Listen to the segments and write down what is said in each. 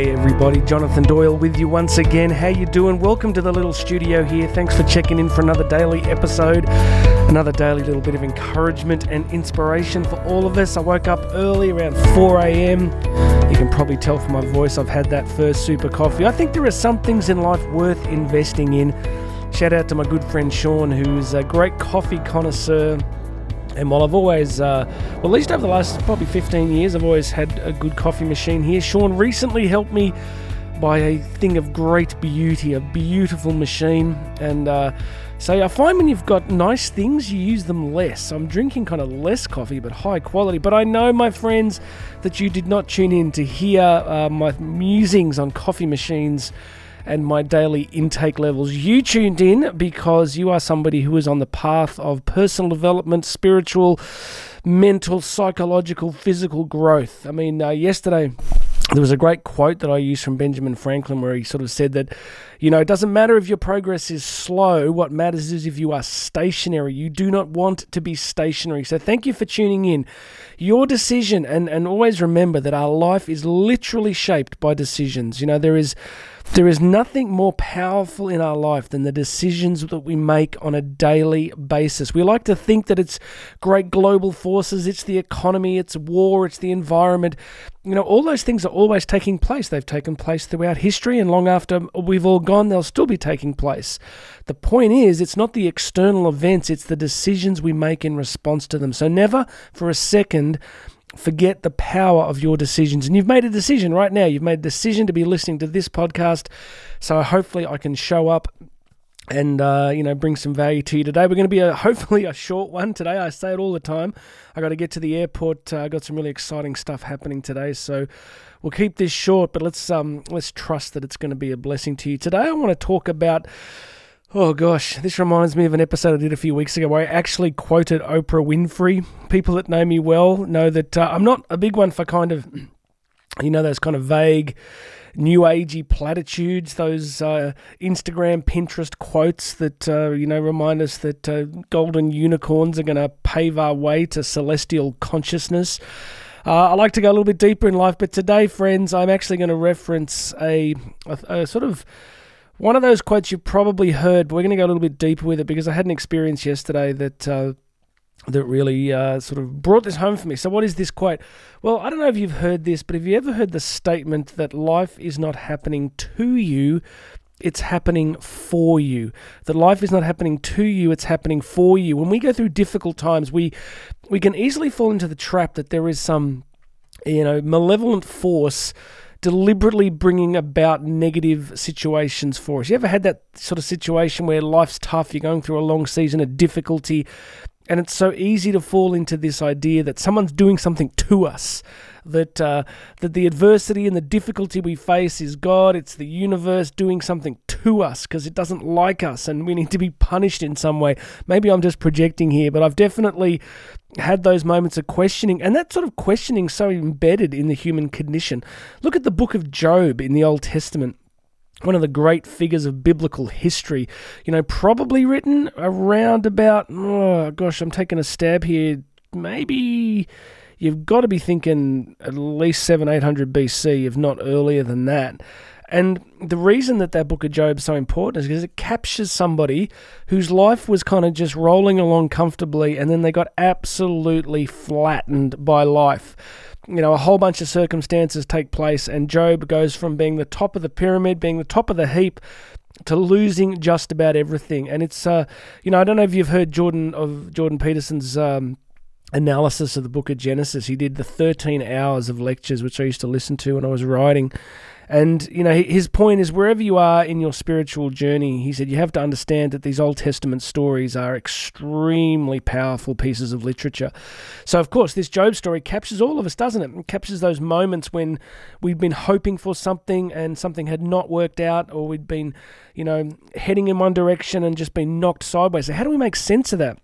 Hey everybody, Jonathan Doyle with you once again. How you doing? Welcome to the little studio here. Thanks for checking in for another daily episode. Another daily little bit of encouragement and inspiration for all of us. I woke up early around 4 a.m. You can probably tell from my voice I've had that first super coffee. I think there are some things in life worth investing in. Shout out to my good friend Sean, who's a great coffee connoisseur and while I've always, uh, well, at least over the last probably 15 years, I've always had a good coffee machine here. Sean recently helped me buy a thing of great beauty, a beautiful machine. And uh, so I find when you've got nice things, you use them less. I'm drinking kind of less coffee, but high quality. But I know, my friends, that you did not tune in to hear uh, my musings on coffee machines and my daily intake levels. You tuned in because you are somebody who is on the path of personal development, spiritual, mental, psychological, physical growth. I mean, uh, yesterday there was a great quote that I used from Benjamin Franklin where he sort of said that, you know, it doesn't matter if your progress is slow. What matters is if you are stationary. You do not want to be stationary. So thank you for tuning in. Your decision, and, and always remember that our life is literally shaped by decisions. You know, there is there is nothing more powerful in our life than the decisions that we make on a daily basis. We like to think that it's great global forces, it's the economy, it's war, it's the environment. You know, all those things are always taking place. They've taken place throughout history, and long after we've all gone, they'll still be taking place. The point is, it's not the external events, it's the decisions we make in response to them. So, never for a second forget the power of your decisions. And you've made a decision right now. You've made a decision to be listening to this podcast. So hopefully I can show up and uh, you know bring some value to you today. We're going to be a hopefully a short one today. I say it all the time. I got to get to the airport. I uh, got some really exciting stuff happening today, so we'll keep this short. But let's um let's trust that it's going to be a blessing to you today. I want to talk about Oh gosh, this reminds me of an episode I did a few weeks ago where I actually quoted Oprah Winfrey. People that know me well know that uh, I'm not a big one for kind of, you know, those kind of vague, new agey platitudes, those uh, Instagram, Pinterest quotes that, uh, you know, remind us that uh, golden unicorns are going to pave our way to celestial consciousness. Uh, I like to go a little bit deeper in life, but today, friends, I'm actually going to reference a, a, a sort of one of those quotes you've probably heard, but we're going to go a little bit deeper with it because I had an experience yesterday that uh, that really uh, sort of brought this home for me. So, what is this quote? Well, I don't know if you've heard this, but have you ever heard the statement that life is not happening to you? It's happening for you. That life is not happening to you, it's happening for you. When we go through difficult times, we we can easily fall into the trap that there is some, you know, malevolent force deliberately bringing about negative situations for us. You ever had that sort of situation where life's tough, you're going through a long season of difficulty, and it's so easy to fall into this idea that someone's doing something to us, that uh, that the adversity and the difficulty we face is God, it's the universe doing something to us because it doesn't like us, and we need to be punished in some way. Maybe I'm just projecting here, but I've definitely had those moments of questioning, and that sort of questioning so embedded in the human condition. Look at the book of Job in the Old Testament one of the great figures of biblical history, you know, probably written around about, oh gosh, I'm taking a stab here, maybe you've got to be thinking at least 7 800 BC, if not earlier than that. And the reason that that book of Job is so important is because it captures somebody whose life was kind of just rolling along comfortably and then they got absolutely flattened by life you know, a whole bunch of circumstances take place, and Job goes from being the top of the pyramid, being the top of the heap, to losing just about everything. And it's, uh, you know, I don't know if you've heard Jordan of Jordan Peterson's um, analysis of the Book of Genesis. He did the 13 hours of lectures, which I used to listen to when I was writing. And, you know, his point is wherever you are in your spiritual journey, he said, you have to understand that these Old Testament stories are extremely powerful pieces of literature. So, of course, this Job story captures all of us, doesn't it? It captures those moments when we'd been hoping for something and something had not worked out, or we'd been, you know, heading in one direction and just been knocked sideways. So, how do we make sense of that?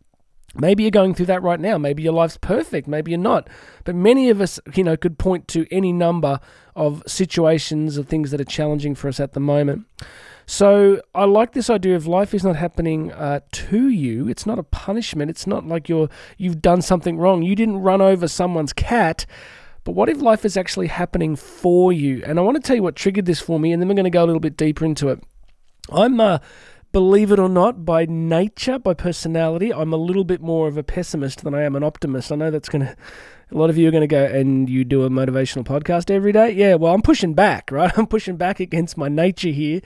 Maybe you're going through that right now. Maybe your life's perfect. Maybe you're not. But many of us, you know, could point to any number of situations or things that are challenging for us at the moment. So I like this idea of life is not happening uh, to you. It's not a punishment. It's not like you're you've done something wrong. You didn't run over someone's cat, but what if life is actually happening for you? And I want to tell you what triggered this for me, and then we're going to go a little bit deeper into it. I'm uh, believe it or not, by nature, by personality, I'm a little bit more of a pessimist than I am an optimist. I know that's going to, a lot of you are going to go, and you do a motivational podcast every day? Yeah, well, I'm pushing back, right? I'm pushing back against my nature here.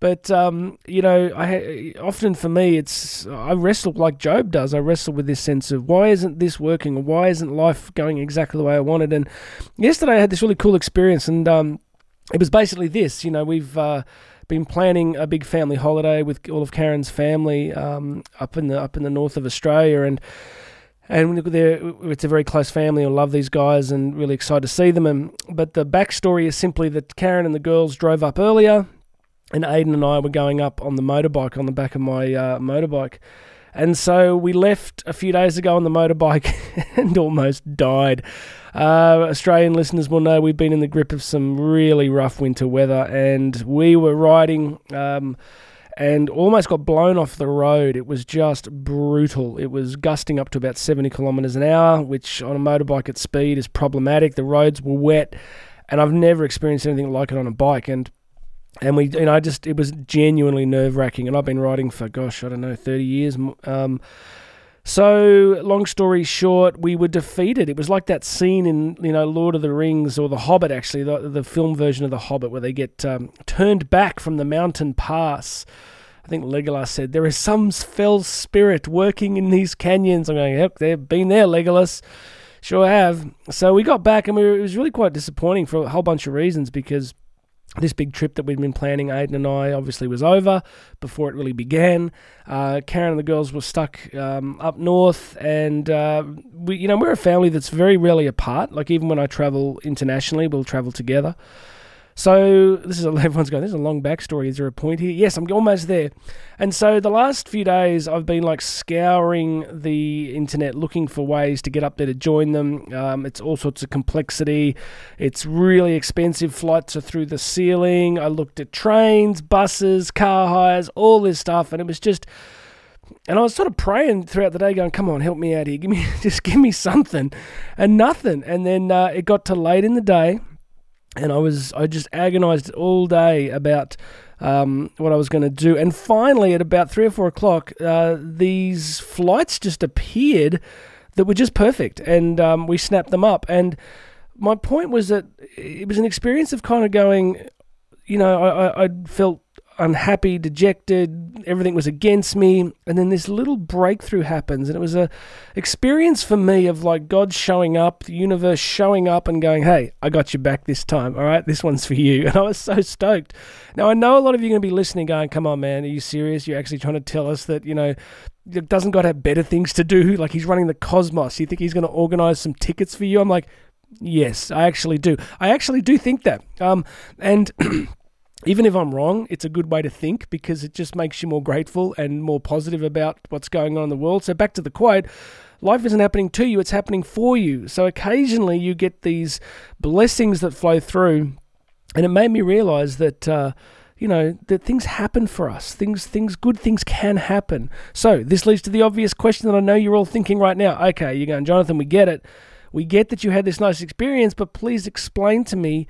But, um, you know, I often for me, it's, I wrestle like Job does. I wrestle with this sense of why isn't this working? Or why isn't life going exactly the way I wanted? And yesterday I had this really cool experience, and, um, it was basically this, you know, we've, uh, been planning a big family holiday with all of Karen's family um, up in the up in the north of Australia, and and it's a very close family. I love these guys and really excited to see them. And but the backstory is simply that Karen and the girls drove up earlier, and Aiden and I were going up on the motorbike on the back of my uh, motorbike. And so we left a few days ago on the motorbike and almost died. Uh, Australian listeners will know we've been in the grip of some really rough winter weather, and we were riding. Um, and almost got blown off the road. It was just brutal. It was gusting up to about 70 kilometres an hour, which on a motorbike at speed is problematic. The roads were wet, and I've never experienced anything like it on a bike. And and we, you know, I just it was genuinely nerve wracking. And I've been riding for gosh, I don't know, 30 years. Um, so, long story short, we were defeated. It was like that scene in, you know, Lord of the Rings or The Hobbit, actually, the, the film version of The Hobbit, where they get um, turned back from the mountain pass. I think Legolas said, There is some fell spirit working in these canyons. I'm going, Yep, they've been there, Legolas. Sure have. So we got back, and we were, it was really quite disappointing for a whole bunch of reasons because this big trip that we'd been planning, Aiden and I, obviously was over before it really began. Uh, Karen and the girls were stuck um, up north, and uh, we, you know, we're a family that's very rarely apart. Like even when I travel internationally, we'll travel together. So this is a, everyone's going. This is a long backstory. Is there a point here? Yes, I'm almost there. And so the last few days, I've been like scouring the internet looking for ways to get up there to join them. Um, it's all sorts of complexity. It's really expensive. Flights are through the ceiling. I looked at trains, buses, car hires, all this stuff, and it was just. And I was sort of praying throughout the day, going, "Come on, help me out here. Give me, just give me something," and nothing. And then uh, it got to late in the day and I was I just agonized all day about um, what I was going to do. And finally, at about three or four o'clock, uh, these flights just appeared that were just perfect, and um, we snapped them up. And my point was that it was an experience of kind of going, you know, I, I felt unhappy, dejected, everything was against me, and then this little breakthrough happens, and it was a experience for me of like God showing up, the universe showing up and going, "Hey, I got you back this time. All right, this one's for you." And I was so stoked. Now I know a lot of you are going to be listening, going, "Come on, man, are you serious? You're actually trying to tell us that you know." Doesn't God have better things to do? Like he's running the cosmos. You think he's going to organize some tickets for you? I'm like, yes, I actually do. I actually do think that. Um, and even if I'm wrong, it's a good way to think because it just makes you more grateful and more positive about what's going on in the world. So, back to the quote life isn't happening to you, it's happening for you. So, occasionally you get these blessings that flow through. And it made me realize that. Uh, you know that things happen for us things things good things can happen so this leads to the obvious question that i know you're all thinking right now okay you're going jonathan we get it we get that you had this nice experience but please explain to me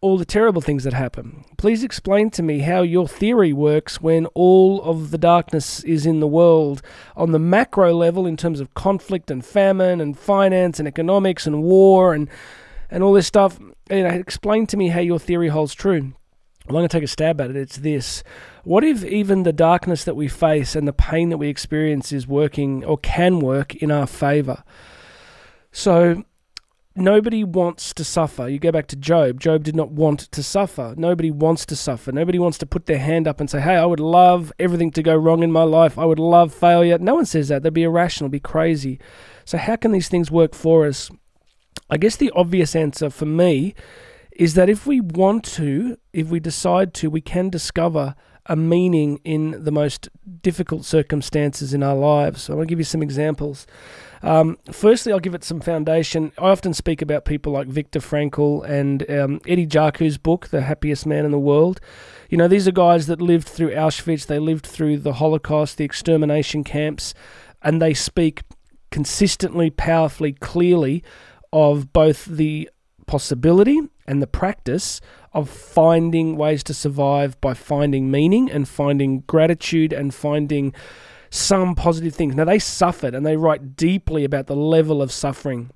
all the terrible things that happen. Please explain to me how your theory works when all of the darkness is in the world on the macro level in terms of conflict and famine and finance and economics and war and and all this stuff. You know, explain to me how your theory holds true. I'm going to take a stab at it. It's this. What if even the darkness that we face and the pain that we experience is working or can work in our favor? So nobody wants to suffer. You go back to Job. Job did not want to suffer. Nobody wants to suffer. Nobody wants to put their hand up and say, hey, I would love everything to go wrong in my life. I would love failure. No one says that. They'd be irrational, be crazy. So, how can these things work for us? I guess the obvious answer for me is that if we want to, if we decide to, we can discover a meaning in the most difficult circumstances in our lives. So I want to give you some examples. Um, firstly, I'll give it some foundation. I often speak about people like Viktor Frankl and um, Eddie Jaku's book, The Happiest Man in the World. You know, these are guys that lived through Auschwitz, they lived through the Holocaust, the extermination camps, and they speak consistently, powerfully, clearly of both the possibility and the practice of finding ways to survive by finding meaning and finding gratitude and finding some positive things. Now, they suffered and they write deeply about the level of suffering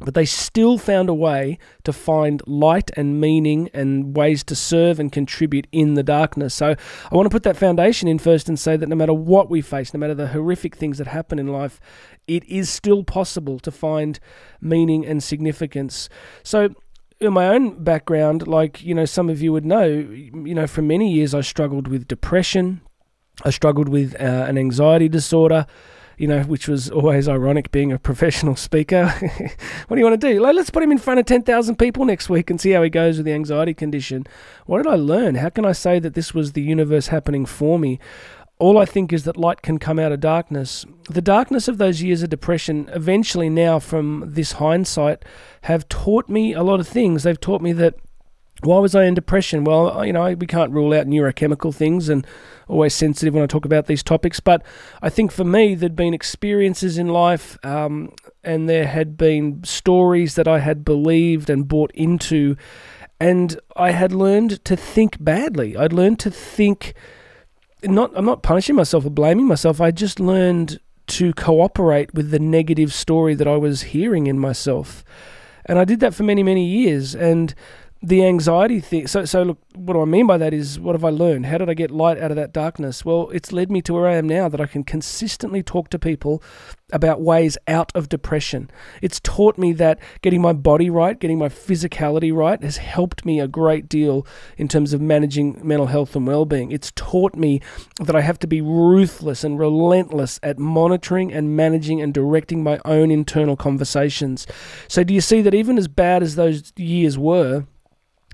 but they still found a way to find light and meaning and ways to serve and contribute in the darkness. So I want to put that foundation in first and say that no matter what we face, no matter the horrific things that happen in life, it is still possible to find meaning and significance. So in my own background, like, you know, some of you would know, you know, for many years I struggled with depression. I struggled with uh, an anxiety disorder you know, which was always ironic being a professional speaker. what do you want to do? Like, let's put him in front of 10,000 people next week and see how he goes with the anxiety condition. What did I learn? How can I say that this was the universe happening for me? All I think is that light can come out of darkness. The darkness of those years of depression, eventually, now from this hindsight, have taught me a lot of things. They've taught me that why was I in depression? Well, you know, we can't rule out neurochemical things and always sensitive when I talk about these topics. But I think for me, there'd been experiences in life um, and there had been stories that I had believed and bought into. And I had learned to think badly. I'd learned to think, not, I'm not punishing myself or blaming myself. I just learned to cooperate with the negative story that I was hearing in myself. And I did that for many, many years. And the anxiety thing. So, so look, what do I mean by that is, what have I learned? How did I get light out of that darkness? Well, it's led me to where I am now that I can consistently talk to people about ways out of depression. It's taught me that getting my body right, getting my physicality right, has helped me a great deal in terms of managing mental health and well being. It's taught me that I have to be ruthless and relentless at monitoring and managing and directing my own internal conversations. So, do you see that even as bad as those years were,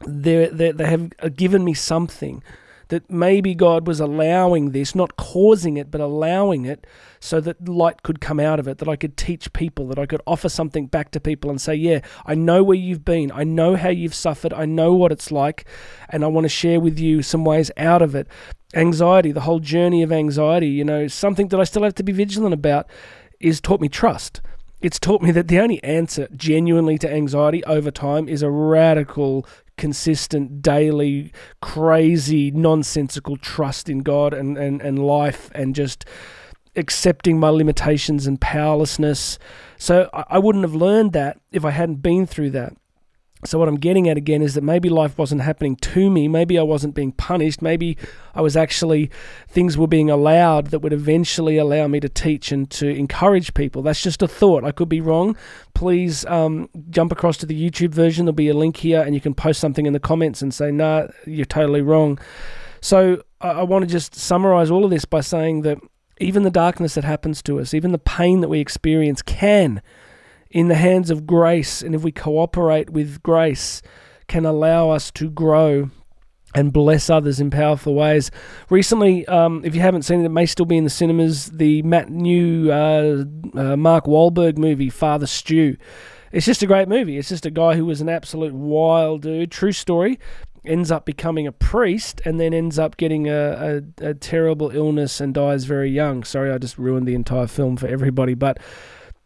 they they have given me something that maybe God was allowing this, not causing it, but allowing it so that light could come out of it, that I could teach people, that I could offer something back to people and say, Yeah, I know where you've been. I know how you've suffered. I know what it's like. And I want to share with you some ways out of it. Anxiety, the whole journey of anxiety, you know, something that I still have to be vigilant about is taught me trust. It's taught me that the only answer genuinely to anxiety over time is a radical consistent, daily, crazy, nonsensical trust in God and, and, and life and just accepting my limitations and powerlessness. So I, I wouldn't have learned that if I hadn't been through that. So, what I'm getting at again is that maybe life wasn't happening to me. Maybe I wasn't being punished. Maybe I was actually, things were being allowed that would eventually allow me to teach and to encourage people. That's just a thought. I could be wrong. Please um, jump across to the YouTube version. There'll be a link here, and you can post something in the comments and say, nah, you're totally wrong. So, I, I want to just summarize all of this by saying that even the darkness that happens to us, even the pain that we experience, can in the hands of grace, and if we cooperate with grace, can allow us to grow and bless others in powerful ways. Recently, um, if you haven't seen it, it may still be in the cinemas. The Matt New uh, uh, Mark Wahlberg movie, Father Stu. It's just a great movie. It's just a guy who was an absolute wild dude. True story. Ends up becoming a priest and then ends up getting a, a, a terrible illness and dies very young. Sorry, I just ruined the entire film for everybody. But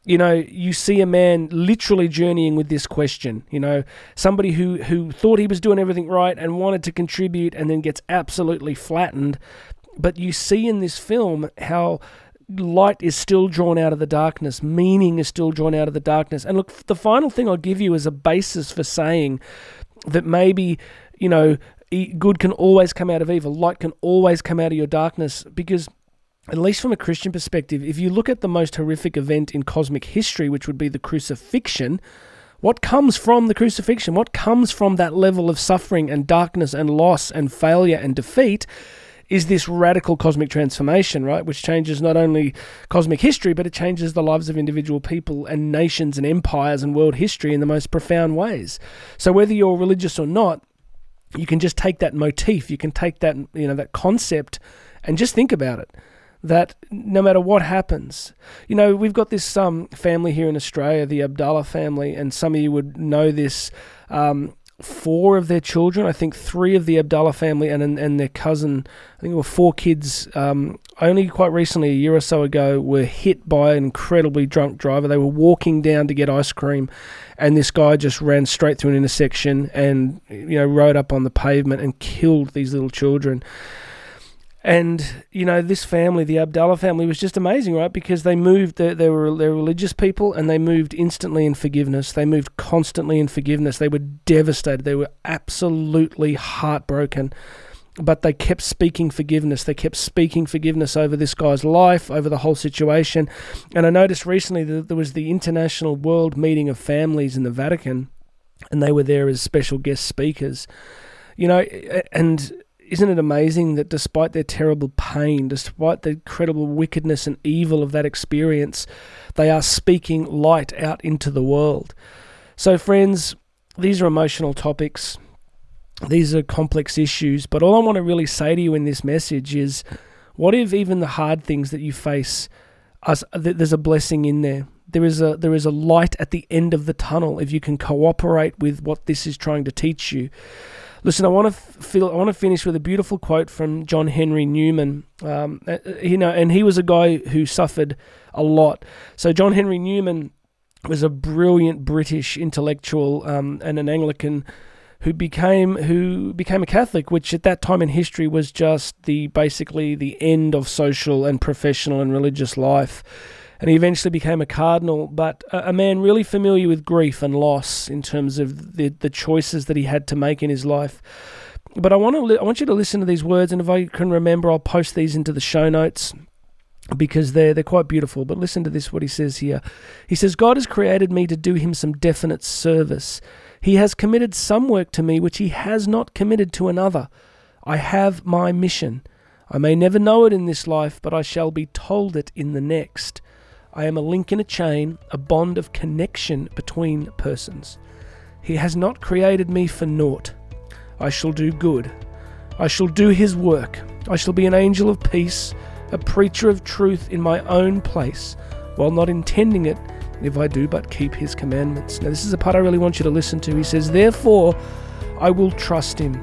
you know, you see a man literally journeying with this question. You know, somebody who, who thought he was doing everything right and wanted to contribute and then gets absolutely flattened. But you see in this film how light is still drawn out of the darkness, meaning is still drawn out of the darkness. And look, the final thing I'll give you as a basis for saying that maybe, you know, good can always come out of evil, light can always come out of your darkness, because at least from a Christian perspective, if you look at the most horrific event in cosmic history, which would be the crucifixion, what comes from the crucifixion? What comes from that level of suffering and darkness and loss and failure and defeat is this radical cosmic transformation, right? Which changes not only cosmic history, but it changes the lives of individual people and nations and empires and world history in the most profound ways. So whether you're religious or not, you can just take that motif, you can take that, you know, that concept and just think about it that no matter what happens, you know, we've got this um, family here in Australia, the Abdallah family, and some of you would know this. Um, four of their children. I think three of the Abdallah family and and their cousin. I think it were four kids. Um, only quite recently, a year or so ago, were hit by an incredibly drunk driver. They were walking down to get ice cream, and this guy just ran straight through an intersection and you know rode up on the pavement and killed these little children. And you know this family, the Abdallah family, was just amazing, right? Because they moved. They, they were they're religious people, and they moved instantly in forgiveness. They moved constantly in forgiveness. They were devastated. They were absolutely heartbroken, but they kept speaking forgiveness. They kept speaking forgiveness over this guy's life, over the whole situation. And I noticed recently that there was the International World Meeting of Families in the Vatican, and they were there as special guest speakers. You know, and isn't it amazing that despite their terrible pain, despite the incredible wickedness and evil of that experience, they are speaking light out into the world? So, friends, these are emotional topics. These are complex issues. But all I want to really say to you in this message is what if even the hard things that you face, there's a blessing in there? There is a there is a light at the end of the tunnel if you can cooperate with what this is trying to teach you. Listen, I want to feel. I want to finish with a beautiful quote from John Henry Newman. Um, uh, uh, you know, and he was a guy who suffered a lot. So John Henry Newman was a brilliant British intellectual um, and an Anglican who became who became a Catholic, which at that time in history was just the basically the end of social and professional and religious life and he eventually became a cardinal, but a, a, man really familiar with grief and loss in terms of the, the choices that he had to make in his life. But I want to li- I want you to listen to these words, and if I can remember, I'll post these into the show notes because they're they're quite beautiful. But listen to this: what he says here. He says, "God has created me to do Him some definite service. He has committed some work to me which He has not committed to another. I have my mission." I may never know it in this life, but I shall be told it in the next. I am a link in a chain, a bond of connection between persons. He has not created me for naught. I shall do good. I shall do his work. I shall be an angel of peace, a preacher of truth in my own place, while not intending it, if I do but keep his commandments. Now, this is the part I really want you to listen to. He says, Therefore, I will trust him.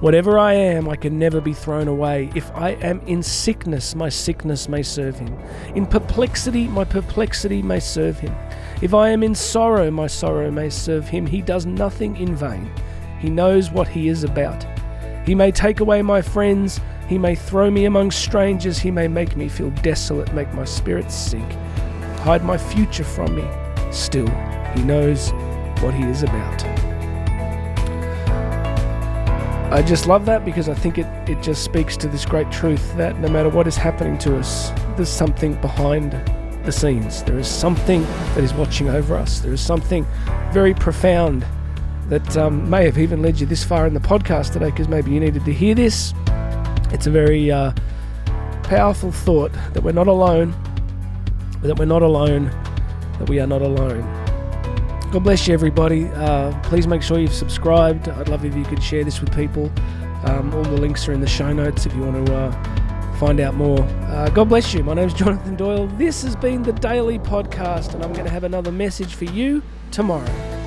Whatever I am, I can never be thrown away. If I am in sickness, my sickness may serve him. In perplexity, my perplexity may serve him. If I am in sorrow, my sorrow may serve him. He does nothing in vain. He knows what he is about. He may take away my friends. He may throw me among strangers. He may make me feel desolate, make my spirit sink, hide my future from me. Still, he knows what he is about. I just love that because I think it, it just speaks to this great truth that no matter what is happening to us, there's something behind the scenes. There is something that is watching over us. There is something very profound that um, may have even led you this far in the podcast today because maybe you needed to hear this. It's a very uh, powerful thought that we're not alone, that we're not alone, that we are not alone. God bless you, everybody. Uh, please make sure you've subscribed. I'd love if you could share this with people. Um, all the links are in the show notes if you want to uh, find out more. Uh, God bless you. My name is Jonathan Doyle. This has been the Daily Podcast, and I'm going to have another message for you tomorrow.